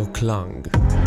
Radio Klang.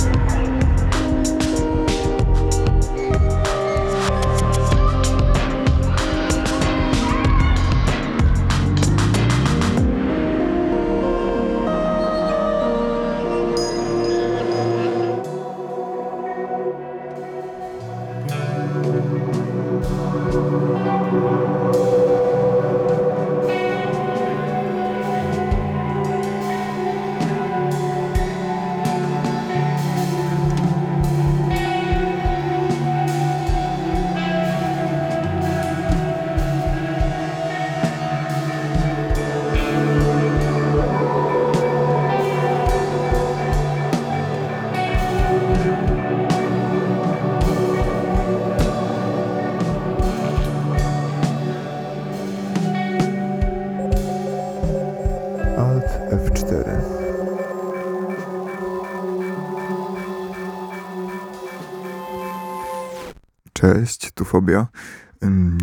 Fobia.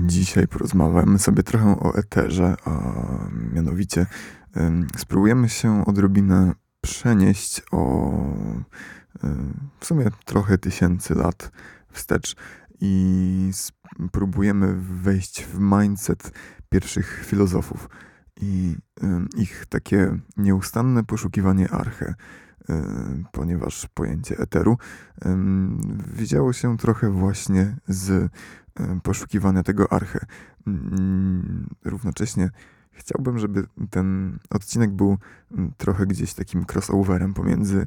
Dzisiaj porozmawiamy sobie trochę o eterze, a mianowicie spróbujemy się odrobinę przenieść o ym, w sumie trochę tysięcy lat wstecz i spróbujemy wejść w mindset pierwszych filozofów i ich takie nieustanne poszukiwanie arche, ponieważ pojęcie eteru ym, wzięło się trochę właśnie z ym, poszukiwania tego arche. Równocześnie chciałbym, żeby ten odcinek był trochę gdzieś takim crossoverem pomiędzy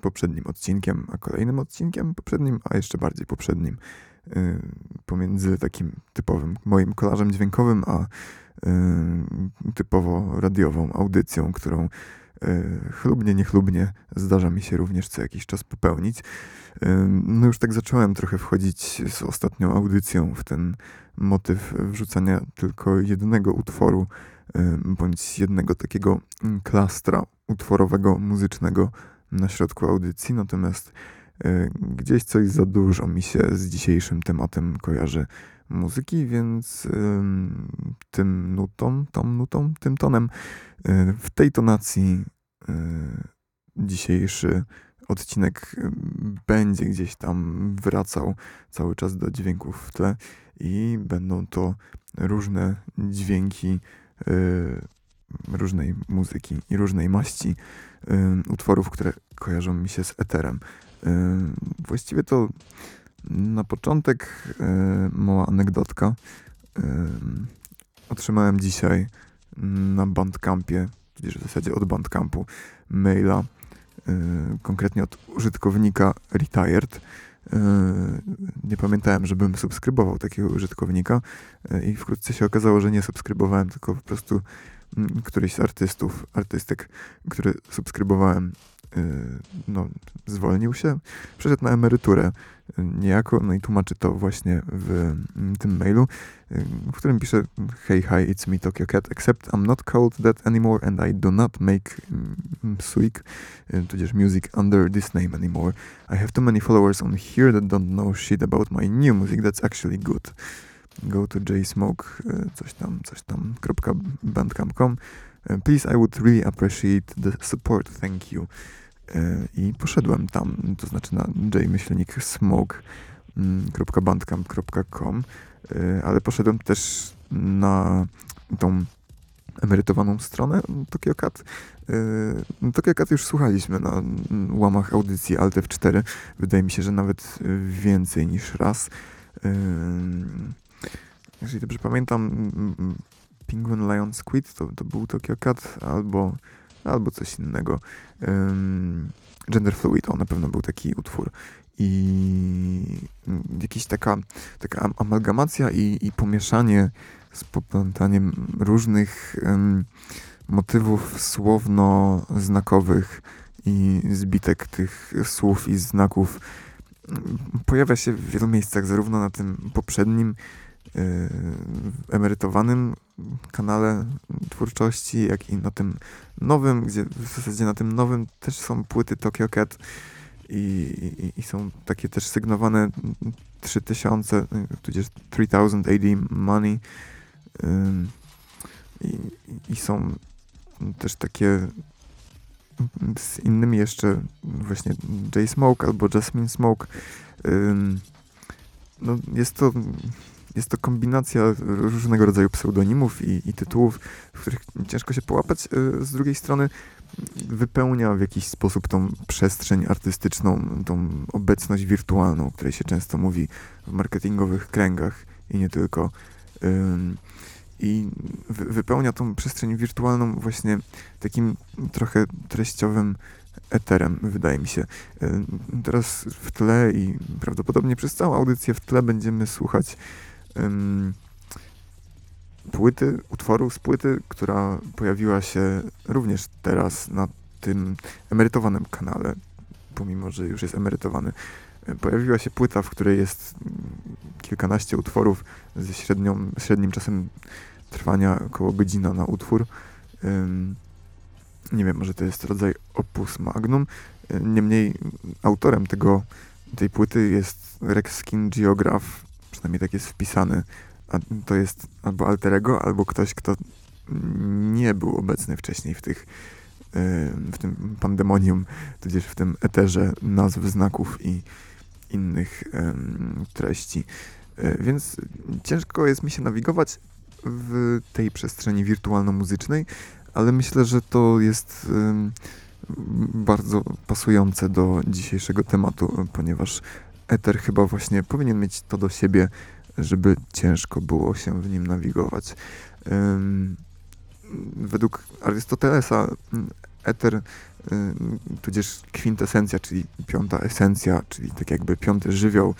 poprzednim odcinkiem, a kolejnym odcinkiem, poprzednim, a jeszcze bardziej poprzednim. Ym, Pomiędzy takim typowym moim kolażem dźwiękowym, a typowo radiową audycją, którą chlubnie, niechlubnie zdarza mi się również co jakiś czas popełnić. Y, No już tak zacząłem trochę wchodzić z ostatnią audycją w ten motyw wrzucania tylko jednego utworu, y, bądź jednego takiego mm, klastra utworowego, muzycznego na środku audycji, natomiast gdzieś coś za dużo mi się z dzisiejszym tematem kojarzy muzyki, więc ym, tym nutą, tą nutą, tym tonem, y, w tej tonacji y, dzisiejszy odcinek y, będzie gdzieś tam wracał cały czas do dźwięków w tle i będą to różne dźwięki różnej muzyki i różnej maści utworów, które kojarzą mi się z eterem. Właściwie to na początek y, mała anegdotka. Y, Otrzymałem dzisiaj na Bandcampie, tudzież w zasadzie od Bandcampu, maila, y, konkretnie od użytkownika Retired. Nie pamiętałem, żebym subskrybował takiego użytkownika i wkrótce się okazało, że nie subskrybowałem, tylko po prostu mm, któryś z artystów, artystek, który subskrybowałem, no, zwolnił się, przeszedł na emeryturę y, niejako, no i tłumaczy to właśnie w mm, tym mailu, y, w którym pisze Hey, hi, it's me, Tokyo Cat, except I'm not called that anymore and I do not make mm, suik, y, tudzież music under this name anymore. I have too many followers on here that don't know shit about my new music that's actually good. Go to jsmoke, y, coś tam, coś tam, kropka bandcamp.com. Y, Please, I would really appreciate the support, thank you. Y, I poszedłem tam, to znaczy na jmyślnik smoke mm, .bandcamp.com, y, ale poszedłem też na tą emerytowaną stronę Tokyo Cat. Y, Tokyo Cat już słuchaliśmy na łamach audycji Alt F4. Wydaje mi się, że nawet więcej niż raz. Jeżeli dobrze pamiętam, Penguin Lion Squid to, to był Tokyo Cat albo, albo coś innego. Ym, Gender Fluid, on na pewno był taki utwór. I jakiś taka, taka am- amalgamacja i, i pomieszanie z poplątaniem różnych ym, motywów słowno-znakowych i zbitek tych słów i znaków pojawia się w wielu miejscach, zarówno na tym poprzednim emerytowanym kanale twórczości, jak i na tym nowym, gdzie w zasadzie na tym nowym też są płyty Tokyo Cat i, i, i są takie też sygnowane 3000, y, tudzież 3000 AD Money i- i są też takie z innymi jeszcze właśnie J Smoke albo Jasmine Smoke. No, jest to jest to kombinacja różnego rodzaju pseudonimów i, i, tytułów, w których ciężko się połapać. Y, z drugiej strony wypełnia w jakiś sposób tą przestrzeń artystyczną, tą obecność wirtualną, o której się często mówi w marketingowych kręgach i nie tylko. I wypełnia tą przestrzeń wirtualną właśnie takim trochę treściowym eterem, wydaje mi się. Teraz w tle i prawdopodobnie przez całą audycję w tle będziemy słuchać um, płyty, utworu z płyty, która pojawiła się również teraz na tym emerytowanym kanale, pomimo, że już jest emerytowany. Pojawiła się płyta, w której jest kilkanaście utworów ze średnią, średnim czasem trwania około godzina na utwór. Nie wiem, może to jest rodzaj opus magnum. Niemniej autorem tego, tej płyty jest Rex Skin Geograph, przynajmniej tak jest wpisany. A to jest albo alterego, albo ktoś, kto nie był obecny wcześniej w tych w tym pandemonium, tudzież w tym eterze nazw, znaków i innych treści. E, więc ciężko jest mi się nawigować w tej przestrzeni wirtualno-muzycznej, ale myślę, że to jest bardzo pasujące do dzisiejszego tematu, ponieważ Ether chyba właśnie powinien mieć to do siebie, żeby ciężko było się w nim nawigować. Według Arystotelesa Ether, tudzież kwintesencja, czyli piąta esencja, czyli tak jakby piąty żywioł,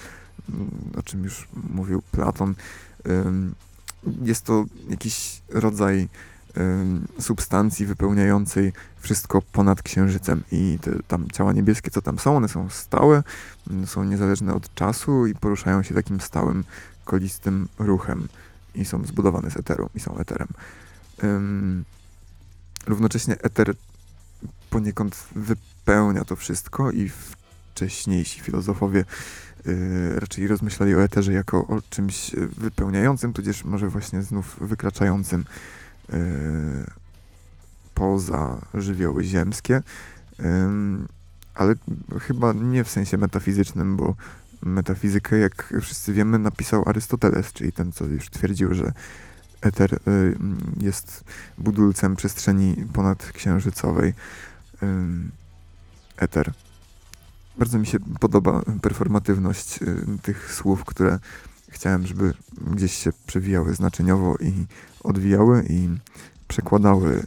o czym już mówił Platon, jest to jakiś rodzaj substancji wypełniającej wszystko ponad księżycem. I te tam ciała niebieskie, co tam są, one są stałe, są niezależne od czasu i poruszają się takim stałym, kolistym ruchem. I są zbudowane z eteru i są eterem. równocześnie eter poniekąd wypełnia to wszystko i wcześniejsi filozofowie y, raczej rozmyślali o eterze jako o czymś wypełniającym, tudzież może właśnie znów wykraczającym poza żywioły ziemskie, ale chyba nie w sensie metafizycznym, bo metafizykę, jak wszyscy wiemy, napisał Arystoteles, czyli ten, co już twierdził, że eter y, jest budulcem przestrzeni ponadksiężycowej. Eter. Bardzo mi się podoba performatywność y, tych słów, które chciałem, żeby gdzieś się przewijały znaczeniowo i odwijały i przekładały y,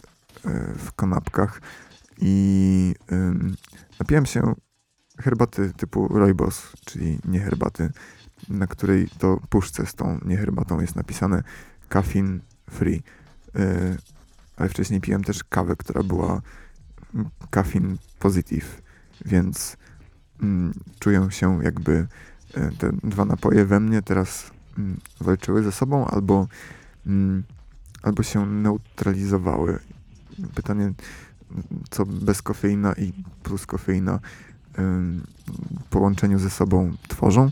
w kanapkach. I napiłem się herbaty typu rooibos, czyli nie herbaty, na której to puszce z tą nieherbatą jest napisane caffeine free. Yy, ale wcześniej piłem też kawę, która była caffeine positive, więc mm, czuję się jakby te dwa napoje we mnie teraz mm, walczyły ze sobą albo, mm, albo się neutralizowały. Pytanie, co bez kofeina i plus kofeina połączeniu ze sobą tworzą,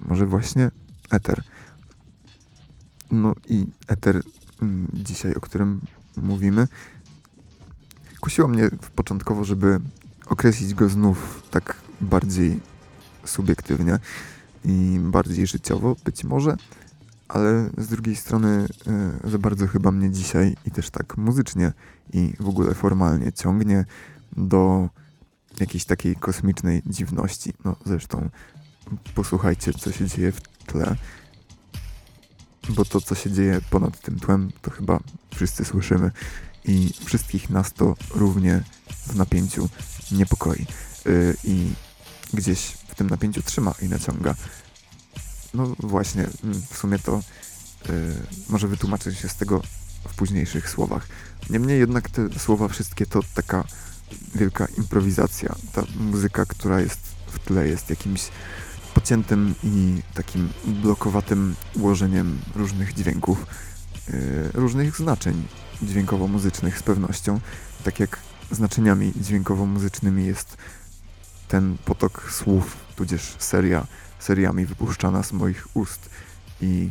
może właśnie eter. No i eter dzisiaj, o którym mówimy, kusiło mnie początkowo, żeby określić go znów tak bardziej subiektywnie i bardziej życiowo, być może, ale z drugiej strony e, za bardzo chyba mnie dzisiaj i też tak muzycznie i w ogóle formalnie ciągnie do jakiejś takiej kosmicznej dziwności. No zresztą posłuchajcie, co się dzieje w tle, bo to, co się dzieje ponad tym tłem, to chyba wszyscy słyszymy i wszystkich nas to równie w napięciu niepokoi yy, i gdzieś w tym napięciu trzyma i naciąga. No właśnie, mm, w sumie to yy, może wytłumaczę się z tego w późniejszych słowach. Niemniej jednak te słowa wszystkie to taka wielka improwizacja. Ta muzyka, która jest w tle, jest jakimś pociętym i takim blokowatym ułożeniem różnych dźwięków, yy, różnych znaczeń dźwiękowo-muzycznych z pewnością. Tak jak znaczeniami dźwiękowo-muzycznymi jest ten potok słów, tudzież seria, seriami wypuszczana z moich ust i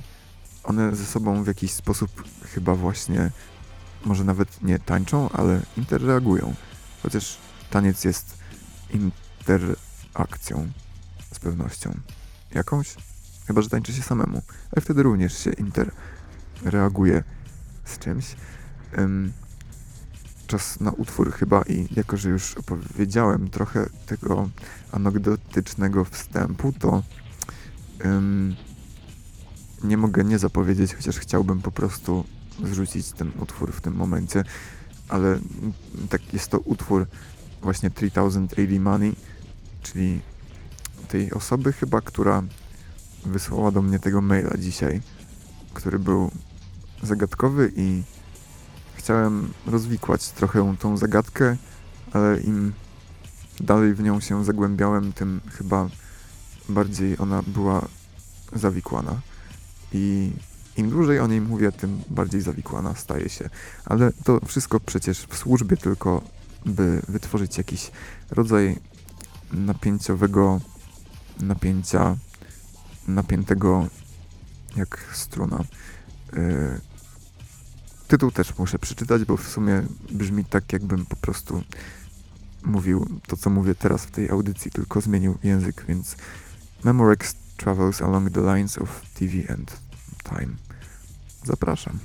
one ze sobą w jakiś sposób chyba właśnie może nawet nie tańczą, ale interreagują chociaż taniec jest interakcją z pewnością. Jakąś? Chyba, że tańczy się samemu, ale wtedy również się interreaguje z czymś. Ym, czas na utwór chyba i jako, że już opowiedziałem trochę tego anegdotycznego wstępu, to ym, nie mogę nie zapowiedzieć, chociaż chciałbym po prostu zrzucić ten utwór w tym momencie, ale tak jest to utwór właśnie 3080 Money, czyli tej osoby chyba, która wysłała do mnie tego maila dzisiaj, który był zagadkowy i chciałem rozwikłać trochę tą zagadkę, ale im dalej w nią się zagłębiałem, tym chyba bardziej ona była zawikłana. I im dłużej o niej mówię, tym bardziej zawikłana staje się. Ale to wszystko przecież w służbie tylko, by wytworzyć jakiś rodzaj napięciowego napięcia, napiętego jak struna. Yy, tytuł też muszę przeczytać, bo w sumie brzmi tak, jakbym po prostu mówił to, co mówię teraz w tej audycji, tylko zmienił język, więc Memorex travels along the lines of TV and time. Zapraszam.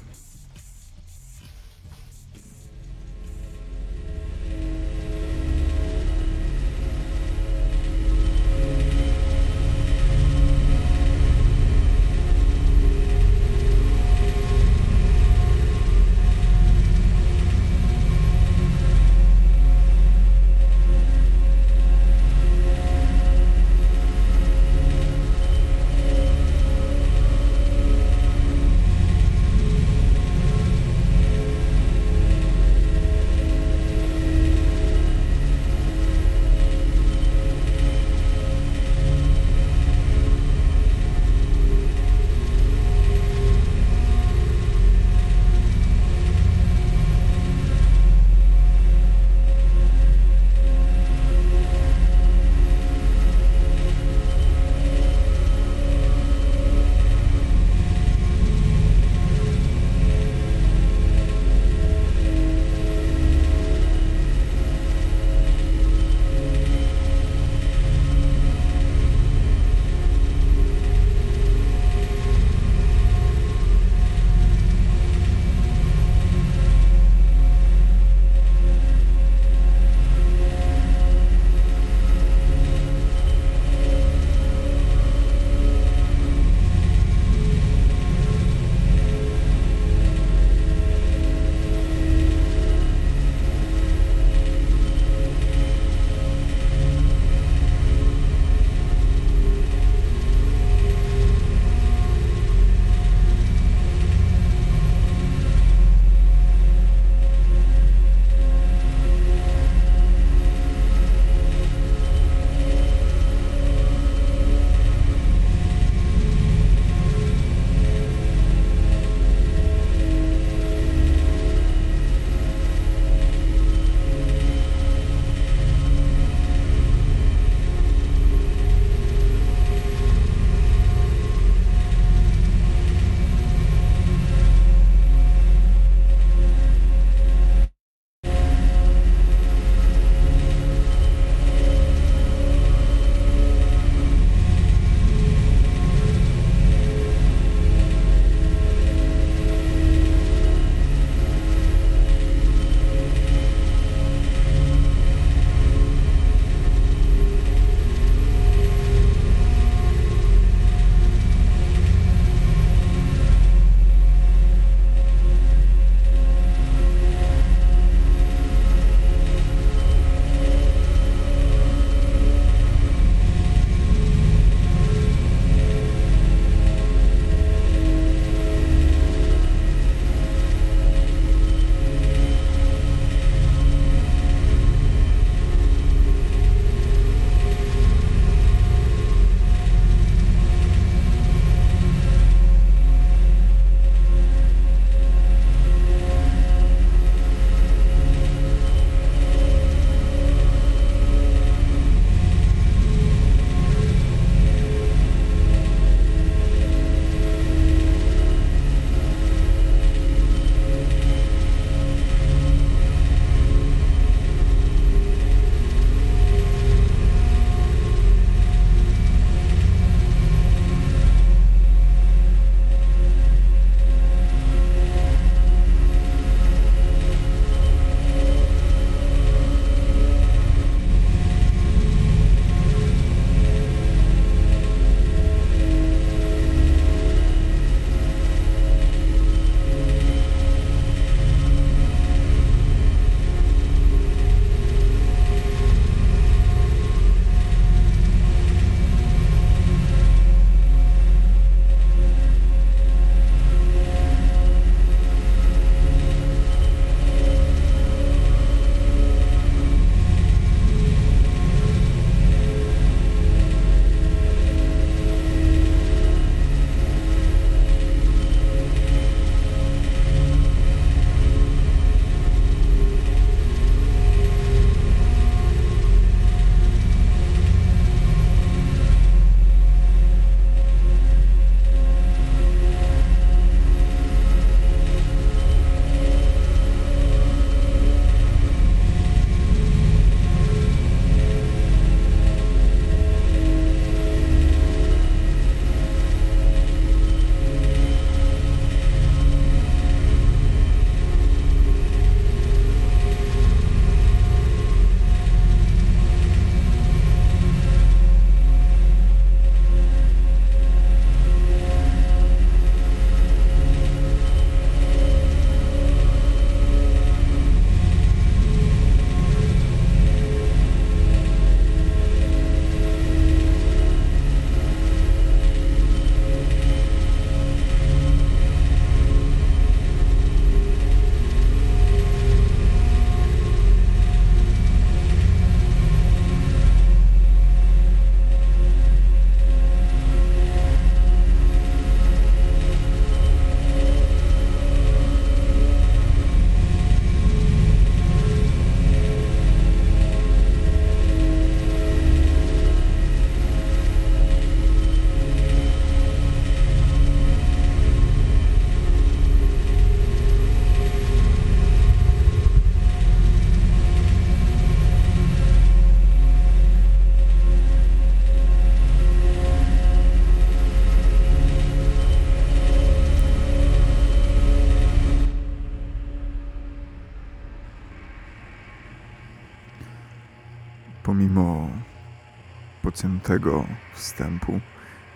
Pociętego wstępu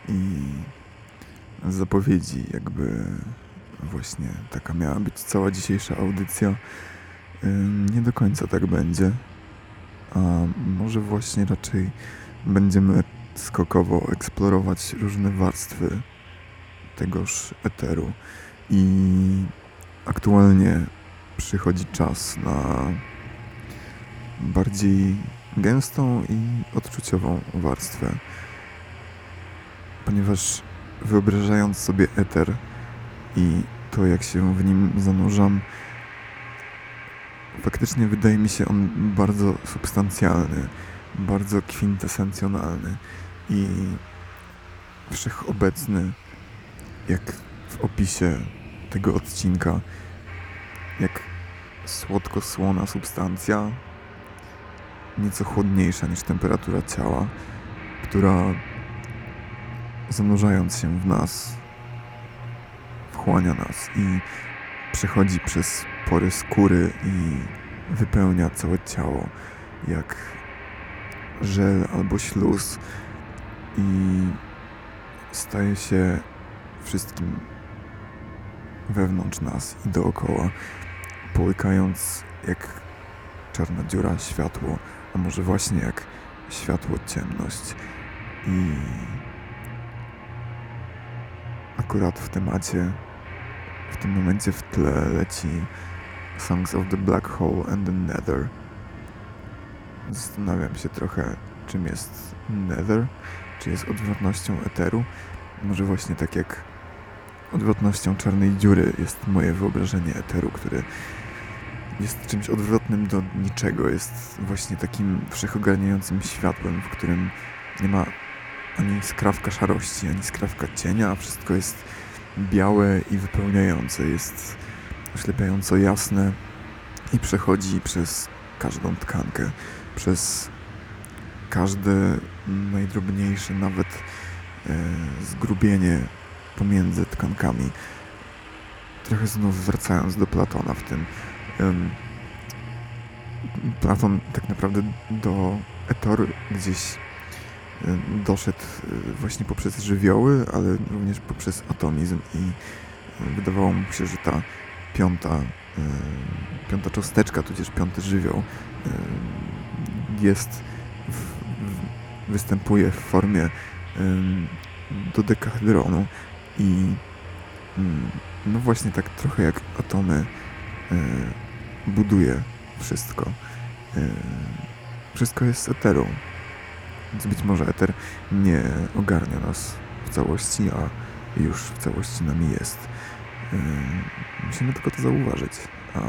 i zapowiedzi, jakby właśnie taka miała być cała dzisiejsza audycja, nie do końca tak będzie. A może właśnie raczej będziemy skokowo eksplorować różne warstwy tegoż eteru. I aktualnie przychodzi czas na bardziej gęstą i odczuciową warstwę. Ponieważ wyobrażając sobie eter i to, jak się w nim zanurzam, faktycznie wydaje mi się on bardzo substancjalny, bardzo kwintesencjonalny i wszechobecny, jak w opisie tego odcinka, jak słodko-słona substancja, nieco chłodniejsza niż temperatura ciała, która zanurzając się w nas, wchłania nas i przechodzi przez pory skóry i wypełnia całe ciało, jak żel albo śluz. I staje się wszystkim wewnątrz nas i dookoła, połykając jak czarna dziura światło, a może właśnie jak światło ciemność. I akurat w temacie, w tym momencie w tle leci Songs of the Black Hole and the Nether. Zastanawiam się trochę, czym jest Nether, czy jest odwrotnością eteru. Może właśnie tak jak odwrotnością czarnej dziury jest moje wyobrażenie eteru, który jest czymś odwrotnym do niczego. Jest właśnie takim wszechogarniającym światłem, w którym nie ma ani skrawka szarości, ani skrawka cienia, a wszystko jest białe i wypełniające. Jest oślepiająco jasne i przechodzi przez każdą tkankę, przez każde najdrobniejsze nawet e, zgrubienie pomiędzy tkankami. Trochę znów wracając do Platona w tym. Platon tak naprawdę do Etoru gdzieś doszedł e, właśnie poprzez żywioły, ale również poprzez atomizm i e, wydawało mu się, że ta piąta, e, piąta cząsteczka, tudzież piąty żywioł jest, występuje w formie dodekahedronu i mm, no właśnie tak trochę jak atomy buduje wszystko. E, wszystko jest z eteru. Więc być może eter nie ogarnia nas w całości, a już w całości nami jest. E, musimy tylko to zauważyć. A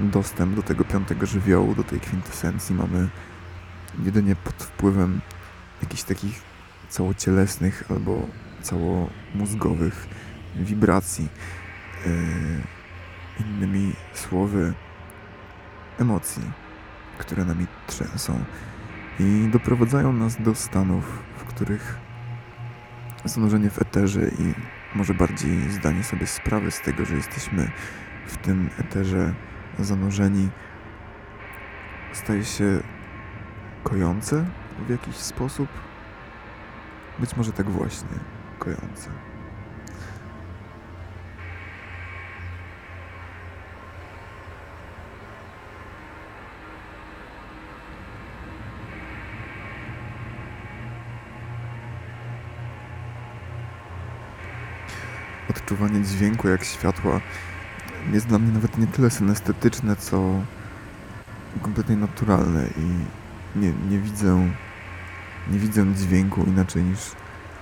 dostęp do tego piątego żywiołu, do tej kwintesencji mamy jedynie pod wpływem jakichś takich całocielesnych albo całomózgowych wibracji. Yy, innymi słowy, emocji, które nami trzęsą i doprowadzają nas do stanów, w których zanurzenie w eterze i może bardziej zdanie sobie sprawy z tego, że jesteśmy w tym eterze zanurzeni, staje się kojące w jakiś sposób. Być może tak właśnie kojące. Odczuwanie dźwięku jak światła jest dla mnie nawet nie tyle synestetyczne, co kompletnie naturalne i nie, nie widzę nie widzę dźwięku inaczej niż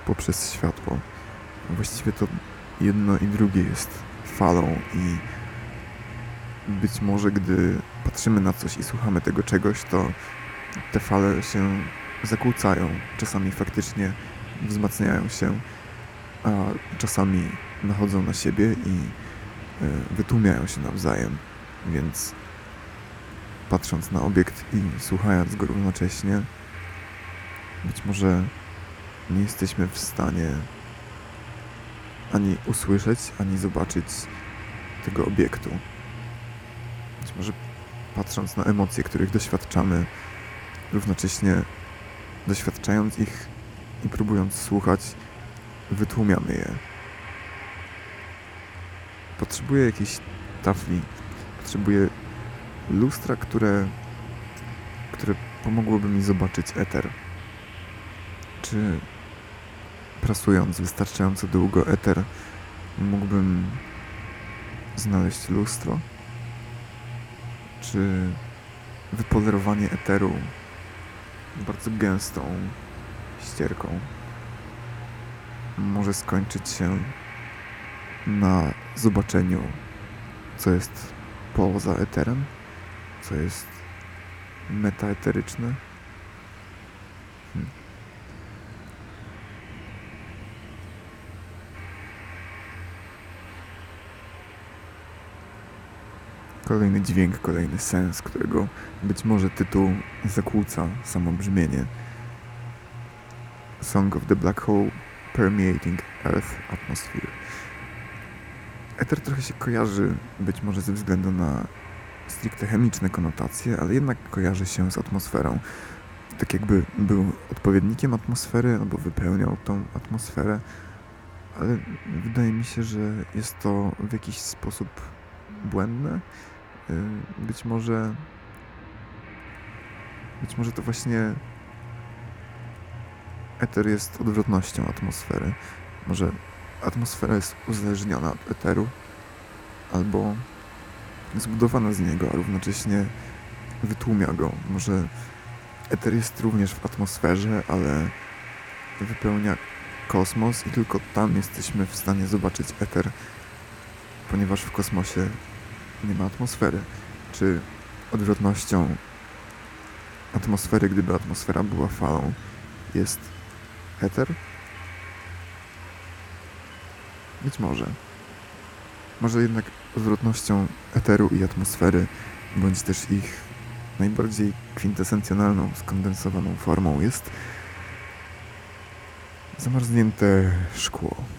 poprzez światło. Właściwie to jedno i drugie jest falą i być może gdy patrzymy na coś i słuchamy tego czegoś, to te fale się zakłócają. Czasami faktycznie wzmacniają się, a czasami nachodzą na siebie i e, wytłumiają się nawzajem. Więc patrząc na obiekt i słuchając go równocześnie, być może nie jesteśmy w stanie ani usłyszeć, ani zobaczyć tego obiektu. Być może patrząc na emocje, których doświadczamy, równocześnie doświadczając ich i próbując słuchać, wytłumiamy je. Potrzebuję jakiejś tafli, potrzebuję lustra, które, które pomogłoby mi zobaczyć eter. Czy prasując wystarczająco długo eter, mógłbym znaleźć lustro? Czy wypolerowanie eteru bardzo gęstą ścierką może skończyć się na zobaczeniu, co jest poza eterem, co jest metaeteryczne? Hmm. Kolejny dźwięk, kolejny sens, którego być może tytuł zakłóca samo brzmienie. Song of the Black Hole Permeating Earth Atmosphere. Eter trochę się kojarzy, być może ze względu na stricte chemiczne konotacje, ale jednak kojarzy się z atmosferą. Tak jakby był odpowiednikiem atmosfery albo wypełniał tą atmosferę, ale wydaje mi się, że jest to w jakiś sposób błędne. Y, Być może. Być może to właśnie. Eter jest odwrotnością atmosfery. Może atmosfera jest uzależniona od eteru, albo zbudowana z niego, a równocześnie wytłumia go. Może eter jest również w atmosferze, ale wypełnia kosmos i tylko tam jesteśmy w stanie zobaczyć eter, ponieważ w kosmosie nie ma atmosfery. Czy odwrotnością atmosfery, gdyby atmosfera była falą, jest eter? Być może. Może jednak odwrotnością eteru i atmosfery, bądź też ich najbardziej kwintesencjonalną, skondensowaną formą jest zamarznięte szkło.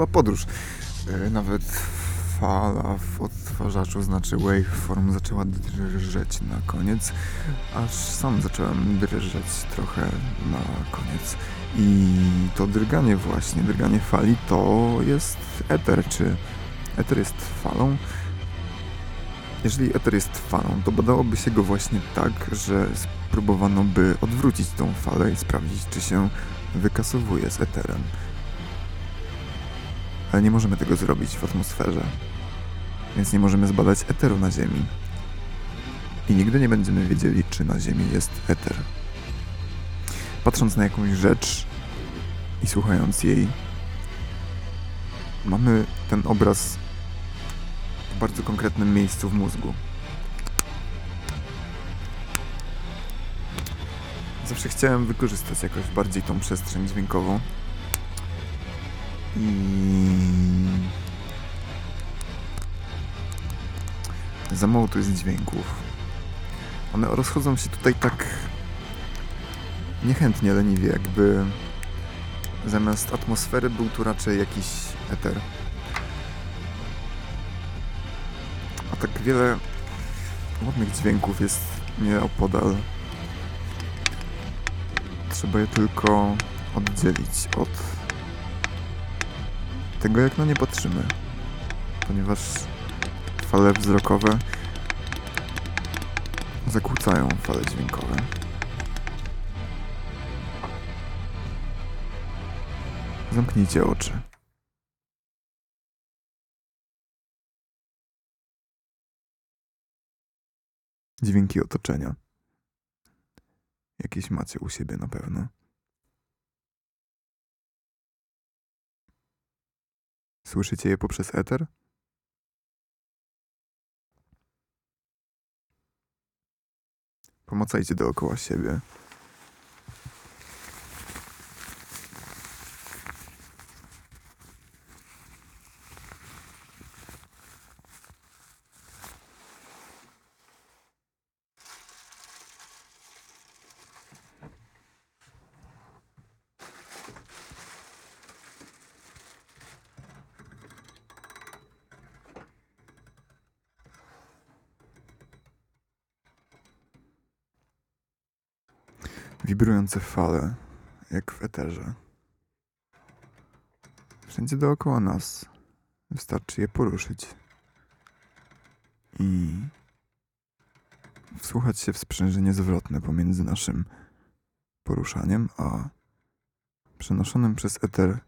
Była podróż. E, Nawet fala w odtwarzaczu znaczy waveform zaczęła drżeć na koniec, aż sam zacząłem drżeć trochę na koniec. I to drganie właśnie, drganie fali to jest eter, czy eter jest falą? Jeżeli eter jest falą, to badałoby się go właśnie tak, że spróbowano by odwrócić tą falę i sprawdzić, czy się wykasowuje z eterem. Ale nie możemy tego zrobić w atmosferze, więc nie możemy zbadać eteru na Ziemi. I nigdy nie będziemy wiedzieli, czy na Ziemi jest eter. Patrząc na jakąś rzecz i słuchając jej, mamy ten obraz w bardzo konkretnym miejscu w mózgu. Zawsze chciałem wykorzystać jakoś bardziej tą przestrzeń dźwiękową. I za mało tu jest dźwięków. One rozchodzą się tutaj tak niechętnie, leniwie, jakby zamiast atmosfery był tu raczej jakiś eter. A tak wiele ładnych dźwięków jest nieopodal. Trzeba je tylko oddzielić od tego, jak na nie patrzymy. Ponieważ fale wzrokowe zakłócają fale dźwiękowe. Zamknijcie oczy. Dźwięki otoczenia. Jakieś macie u siebie na pewno. Słyszycie je poprzez eter? Pomacajcie dookoła siebie. Wibrujące fale, jak w eterze. Wszędzie dookoła nas. Wystarczy je poruszyć. I wsłuchać się w sprzężenie zwrotne pomiędzy naszym poruszaniem a przenoszonym przez eter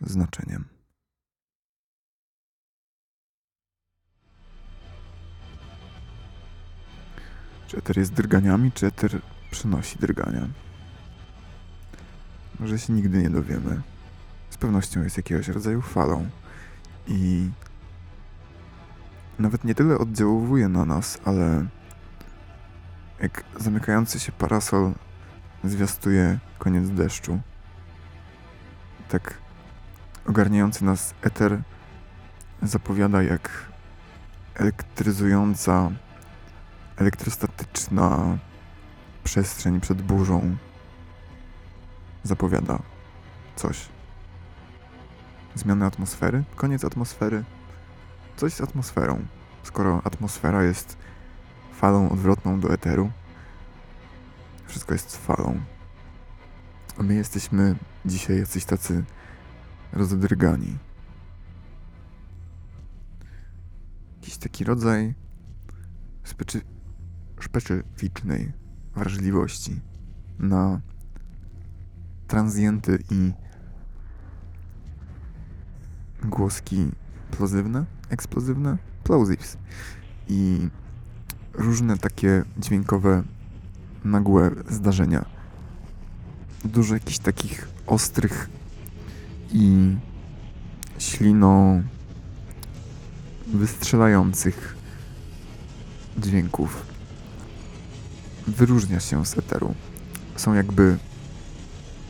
znaczeniem. Czy eter jest drganiami, czy eter przynosi drgania. Może się nigdy nie dowiemy. Z pewnością jest jakiegoś rodzaju falą i nawet nie tyle oddziałuje na nas, ale jak zamykający się parasol zwiastuje koniec deszczu, tak ogarniający nas eter zapowiada jak elektryzująca, elektrostatyczna przestrzeń przed burzą zapowiada coś. Zmiany atmosfery? Koniec atmosfery? Coś z atmosferą. Skoro atmosfera jest falą odwrotną do eteru, wszystko jest falą. A my jesteśmy dzisiaj jacyś tacy rozdrgani. Jakiś taki rodzaj specy- specyficznej wrażliwości na transienty i głoski plozywne, eksplozywne, plosives i różne takie dźwiękowe nagłe zdarzenia. Dużo jakichś takich ostrych i ślino wystrzelających dźwięków wyróżnia się z eteru. Są jakby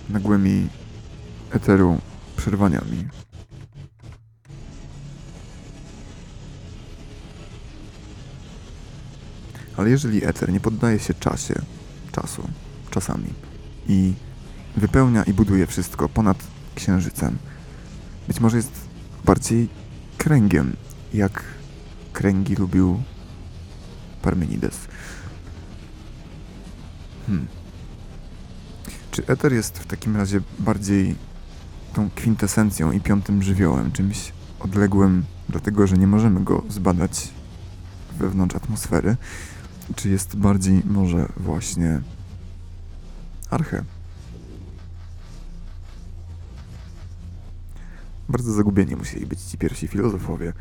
nagłymi eteru przerwaniami. Ale jeżeli eter nie poddaje się czasie, czasu, czasami i wypełnia i buduje wszystko ponad księżycem, Być może jest bardziej kręgiem, jak kręgi lubił Parmenides. Hmm. Czy eter jest w takim razie bardziej tą kwintesencją i piątym żywiołem, czymś odległym, dlatego że nie możemy go zbadać wewnątrz atmosfery? Czy jest bardziej może właśnie arche? Bardzo zagubieni musieli być ci pierwsi filozofowie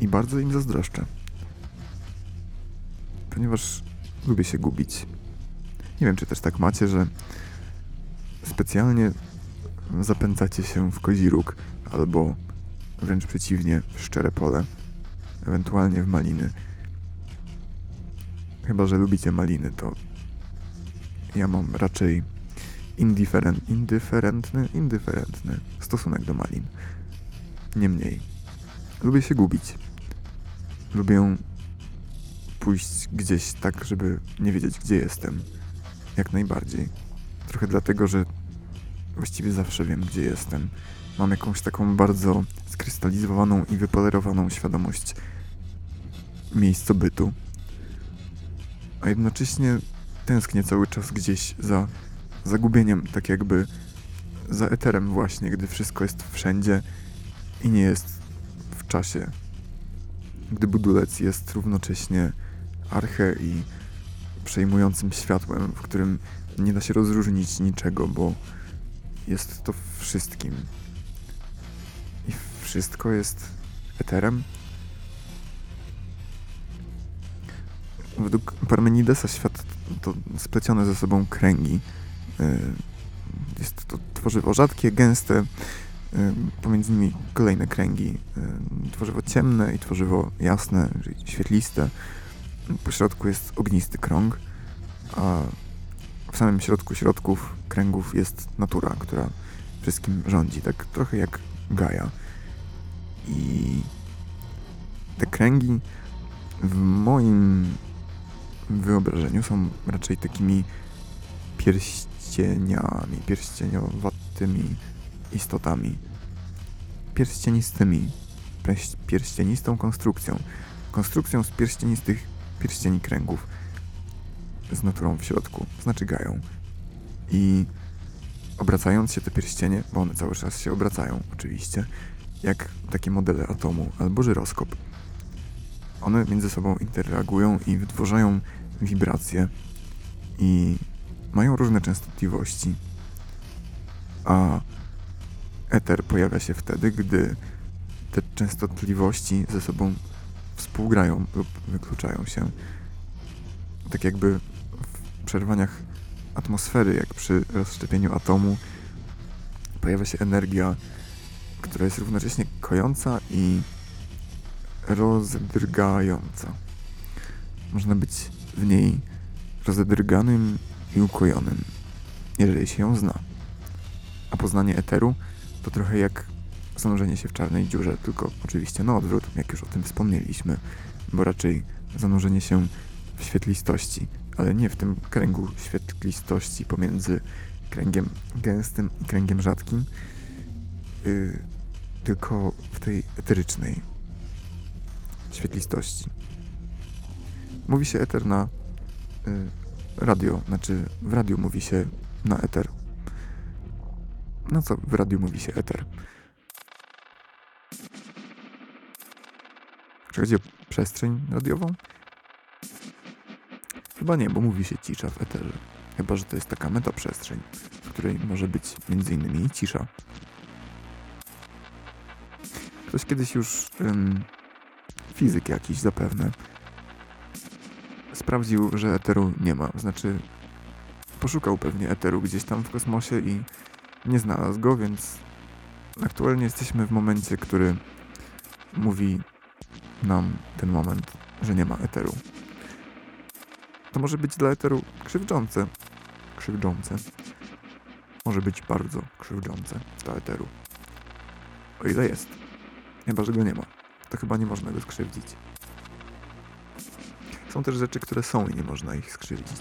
i bardzo im zazdroszczę, ponieważ lubię się gubić. Nie wiem, czy też tak macie, że specjalnie zapędzacie się w kozi róg, albo wręcz przeciwnie, w szczere pole, ewentualnie w maliny. Chyba, że lubicie maliny, to ja mam raczej indifferent, indyferentny, indyferentny stosunek do malin. Niemniej, lubię się gubić. Lubię pójść gdzieś tak, żeby nie wiedzieć, gdzie jestem. Jak najbardziej. Trochę dlatego, że właściwie zawsze wiem, gdzie jestem. Mam jakąś taką bardzo skrystalizowaną i wypolerowaną świadomość miejsca bytu. A jednocześnie tęsknię cały czas gdzieś za zagubieniem, tak jakby za eterem właśnie, gdy wszystko jest wszędzie i nie jest w czasie. Gdy budulec jest równocześnie arche i przejmującym światłem, w którym nie da się rozróżnić niczego, bo jest to wszystkim. I wszystko jest eterem. Według Parmenidesa świat to splecione ze sobą kręgi. Y, Jest to tworzywo rzadkie, gęste, y, pomiędzy nimi kolejne kręgi. Y, Tworzywo ciemne i tworzywo jasne, świetliste. Po środku jest ognisty krąg, a w samym środku środków kręgów jest natura, która wszystkim rządzi, tak trochę jak Gaia. I te kręgi w moim wyobrażeniu są raczej takimi pierścieniami, pierścieniowatymi istotami. Pierścienistymi, pierś- pierścienistą konstrukcją. Konstrukcją z pierścienistych pierścieni kręgów z naturą w środku, znaczy gają. I obracając się te pierścienie, bo one cały czas się obracają oczywiście, jak takie modele atomu albo żyroskop. One między sobą interagują i wytwarzają wibracje i mają różne częstotliwości. A eter pojawia się wtedy, gdy te częstotliwości ze sobą współgrają lub wykluczają się. Tak jakby w przerwaniach atmosfery, jak przy rozszczepieniu atomu, pojawia się energia, która jest równocześnie kojąca i rozdrgająca. Można być w niej rozedrganym i ukojonym, jeżeli się ją zna. A poznanie eteru to trochę jak zanurzenie się w czarnej dziurze, tylko oczywiście na odwrót, jak już o tym wspomnieliśmy, bo raczej zanurzenie się w świetlistości, ale nie w tym kręgu świetlistości pomiędzy kręgiem gęstym i kręgiem rzadkim, yy, tylko w tej eterycznej świetlistości. Mówi się eter na y, radio, znaczy w radiu mówi się na eter. No co w radiu mówi się eter? Czy chodzi o przestrzeń radiową? Chyba nie, bo mówi się cisza w eterze. Chyba, że to jest taka metaprzestrzeń, w której może być innymi cisza. Ktoś kiedyś już, ym, fizyk jakiś zapewne, sprawdził, że eteru nie ma. Znaczy, poszukał pewnie eteru gdzieś tam w kosmosie i nie znalazł go, więc aktualnie jesteśmy w momencie, który mówi nam ten moment, że nie ma eteru. To może być dla eteru krzywdzące. Krzywdzące. Może być bardzo krzywdzące dla eteru. O ile jest. Chyba, że go nie ma. To chyba nie można go skrzywdzić. Są też rzeczy, które są i nie można ich skrzywdzić.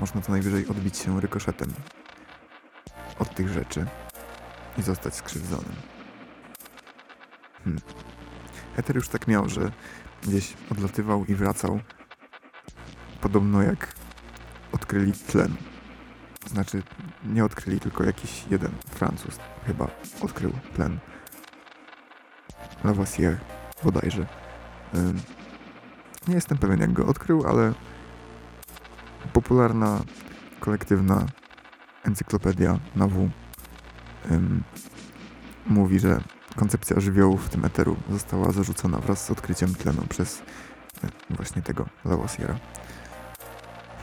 Można co najwyżej odbić się rykoszetem od tych rzeczy. i zostać skrzywdzonym. Hmm. Eter już tak miał, że gdzieś odlatywał i wracał. Podobno jak odkryli tlen. Znaczy, nie odkryli, tylko jakiś jeden Francuz chyba odkrył tlen. Lavoisier bodajże. Nie jestem pewien jak go odkrył, ale popularna, kolektywna encyklopedia na W mówi, że koncepcja żywiołów w tym eteru została zarzucona wraz z odkryciem tlenu przez y, właśnie tego Lavoisiera.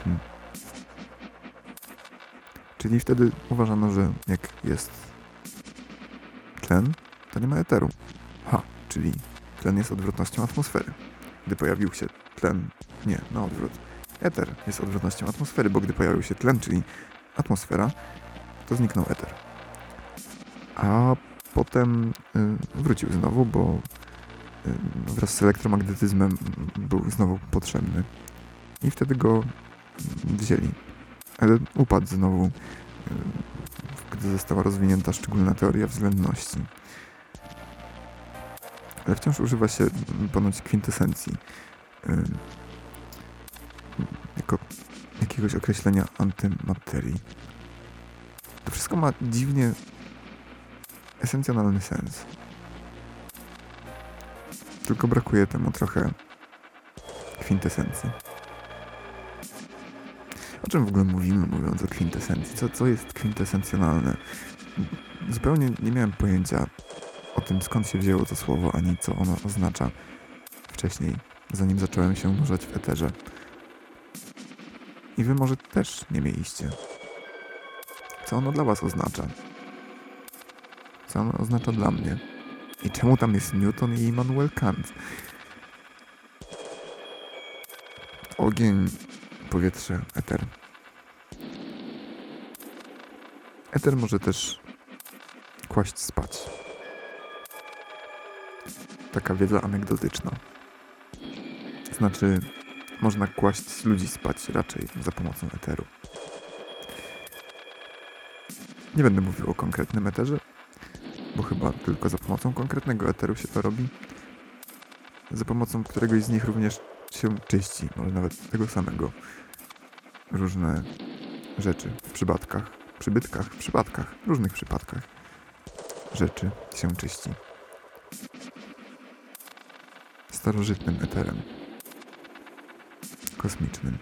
Hmm. Czyli wtedy uważano, że jak jest tlen, to nie ma eteru. Ha, czyli tlen jest odwrotnością atmosfery. Gdy pojawił się tlen, nie, na odwrót. Eter jest odwrotnością atmosfery, bo gdy pojawił się tlen, czyli atmosfera, to zniknął eter. A potem wrócił znowu, bo y, wraz z elektromagnetyzmem był znowu potrzebny. I wtedy go wzięli. Ale upadł znowu, y, gdy została rozwinięta szczególna teoria względności. Ale wciąż używa się ponoć kwintesencji y, jako jakiegoś określenia antymaterii. To wszystko ma dziwnie esencjonalny sens. Tylko brakuje temu trochę kwintesencji. O czym w ogóle mówimy, mówiąc o kwintesencji? Co, co jest kwintesencjonalne? Zupełnie nie miałem pojęcia o tym, skąd się wzięło to słowo, ani co ono oznacza wcześniej, zanim zacząłem się unurzać w eterze. I wy może też nie mieliście. Co ono dla was oznacza? Oznacza dla mnie? I czemu tam jest Newton i Immanuel Kant? Ogień, powietrze, eter. Eter może też kłaść spać. Taka wiedza anegdotyczna. Znaczy, można kłaść ludzi spać raczej za pomocą eteru. Nie będę mówił o konkretnym eterze, chyba tylko za pomocą konkretnego eteru się to robi. Za pomocą któregoś z nich również się czyści, może nawet tego samego. Różne rzeczy w przypadkach, przybytkach, w przypadkach, różnych przypadkach rzeczy się czyści. Starożytnym eterem. Kosmicznym.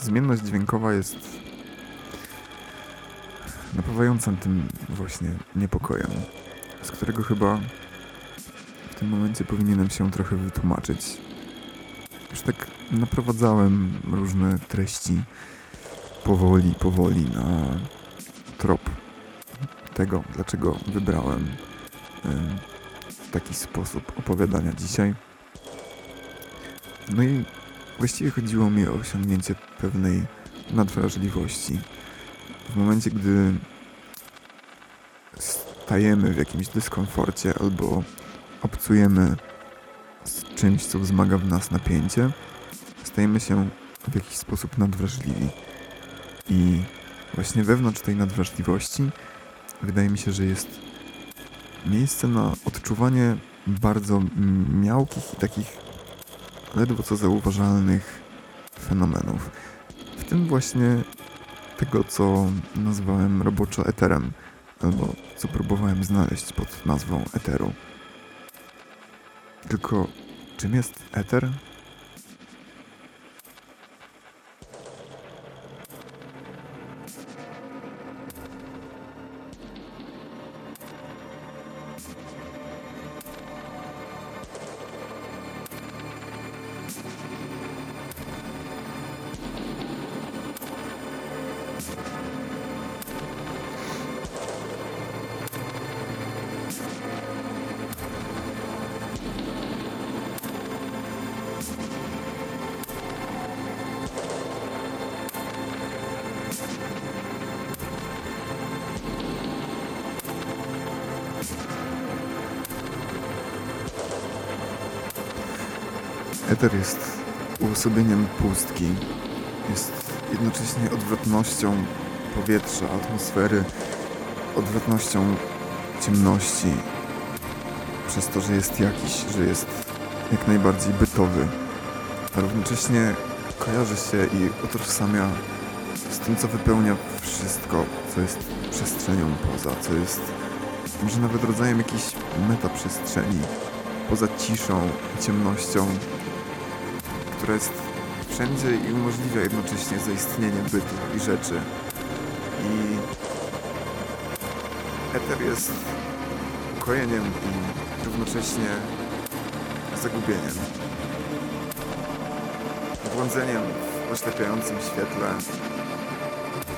Zmienność dźwiękowa jest napawającym tym właśnie niepokojem, z którego chyba w tym momencie powinienem się trochę wytłumaczyć. Już tak naprowadzałem różne treści powoli, powoli na trop tego, dlaczego wybrałem em, taki sposób opowiadania dzisiaj. No i właściwie chodziło mi o osiągnięcie pewnej nadwrażliwości. W momencie, gdy stajemy w jakimś dyskomforcie albo obcujemy z czymś, co wzmaga w nas napięcie, stajemy się w jakiś sposób nadwrażliwi. I właśnie wewnątrz tej nadwrażliwości wydaje mi się, że jest miejsce na odczuwanie bardzo miałkich i takich ledwo co zauważalnych fenomenów. W tym właśnie tego, co nazwałem roboczo eterem, albo co próbowałem znaleźć pod nazwą eteru. Tylko czym jest eter? Eter jest uosobieniem pustki. Jest jednocześnie odwrotnością powietrza, atmosfery, odwrotnością ciemności, przez to, że jest jakiś, że jest jak najbardziej bytowy, a równocześnie kojarzy się i utożsamia z tym, co wypełnia wszystko, co jest przestrzenią poza, co jest może nawet rodzajem jakiejś metaprzestrzeni, poza ciszą i ciemnością, która jest wszędzie i umożliwia jednocześnie zaistnienie bytu i rzeczy. I eter jest ukojeniem i równocześnie zagubieniem. Błądzeniem w oślepiającym świetle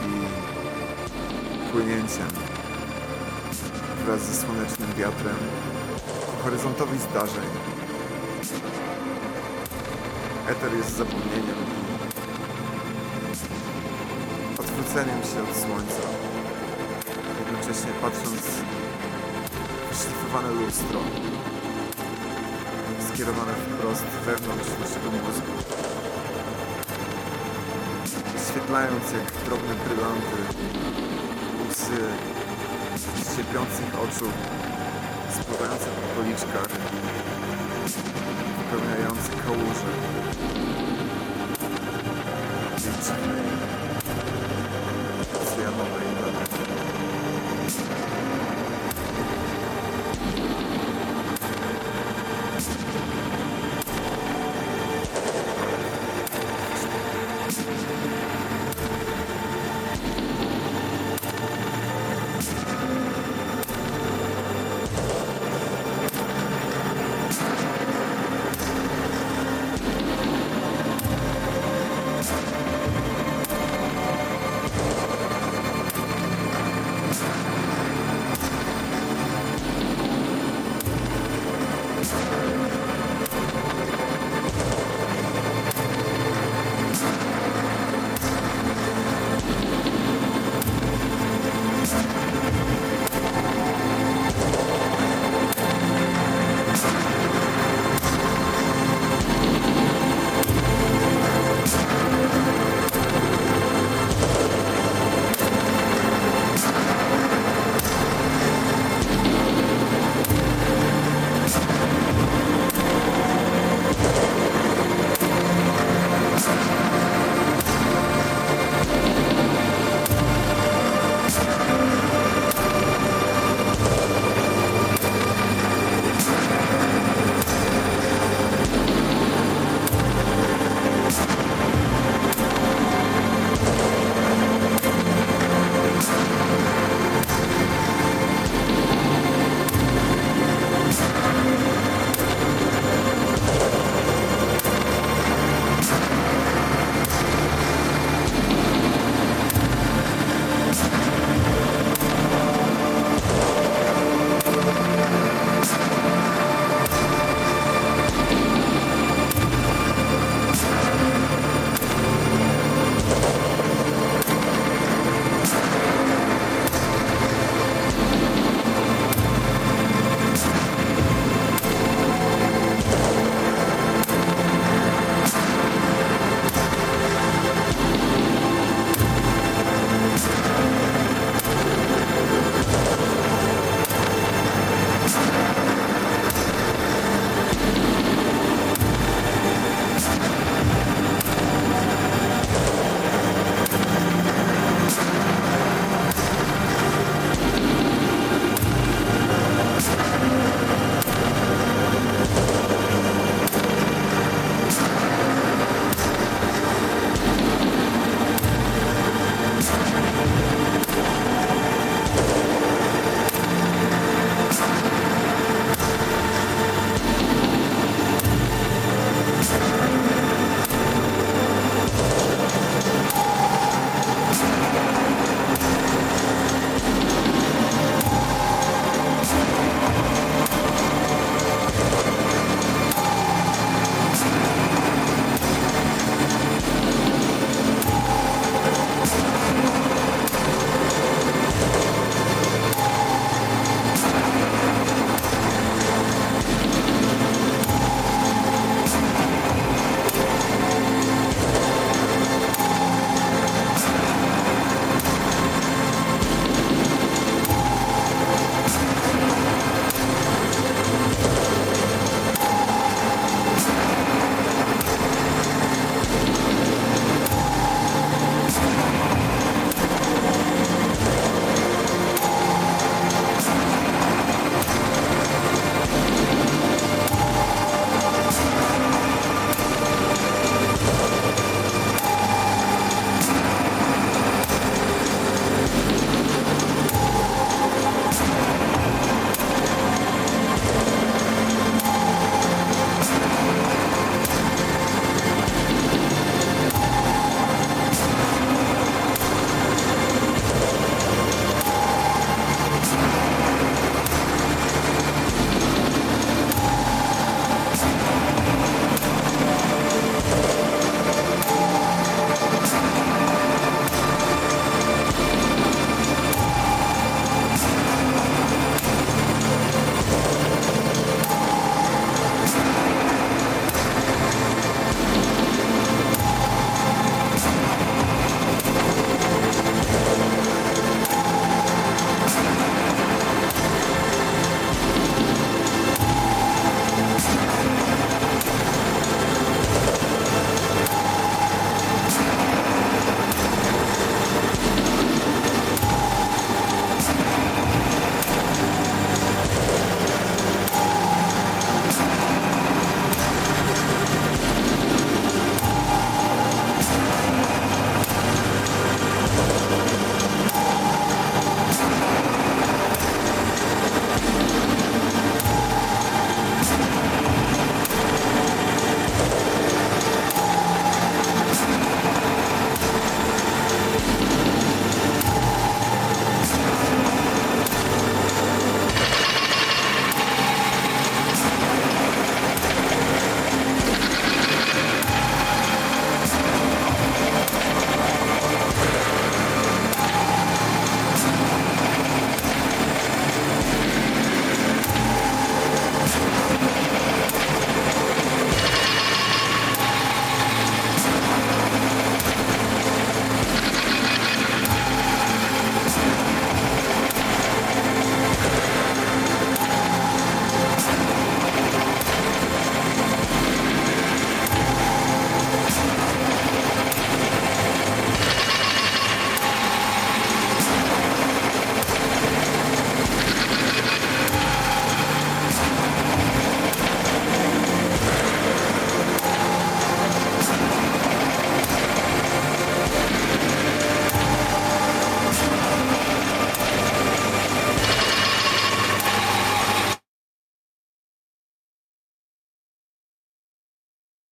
i płynięciem wraz ze słonecznym wiatrem horyzontowi zdarzeń. Eter jest zapomnieniem odwróceniem się od słońca. Jednocześnie patrząc w szlifowane lustro skierowane wprost wewnątrz naszego mózgu. Świetlając jak drobne brylanty łzy ślepiących oczu spływające po policzkach wypełniające kałuże. Tej dziwnej cyjanowej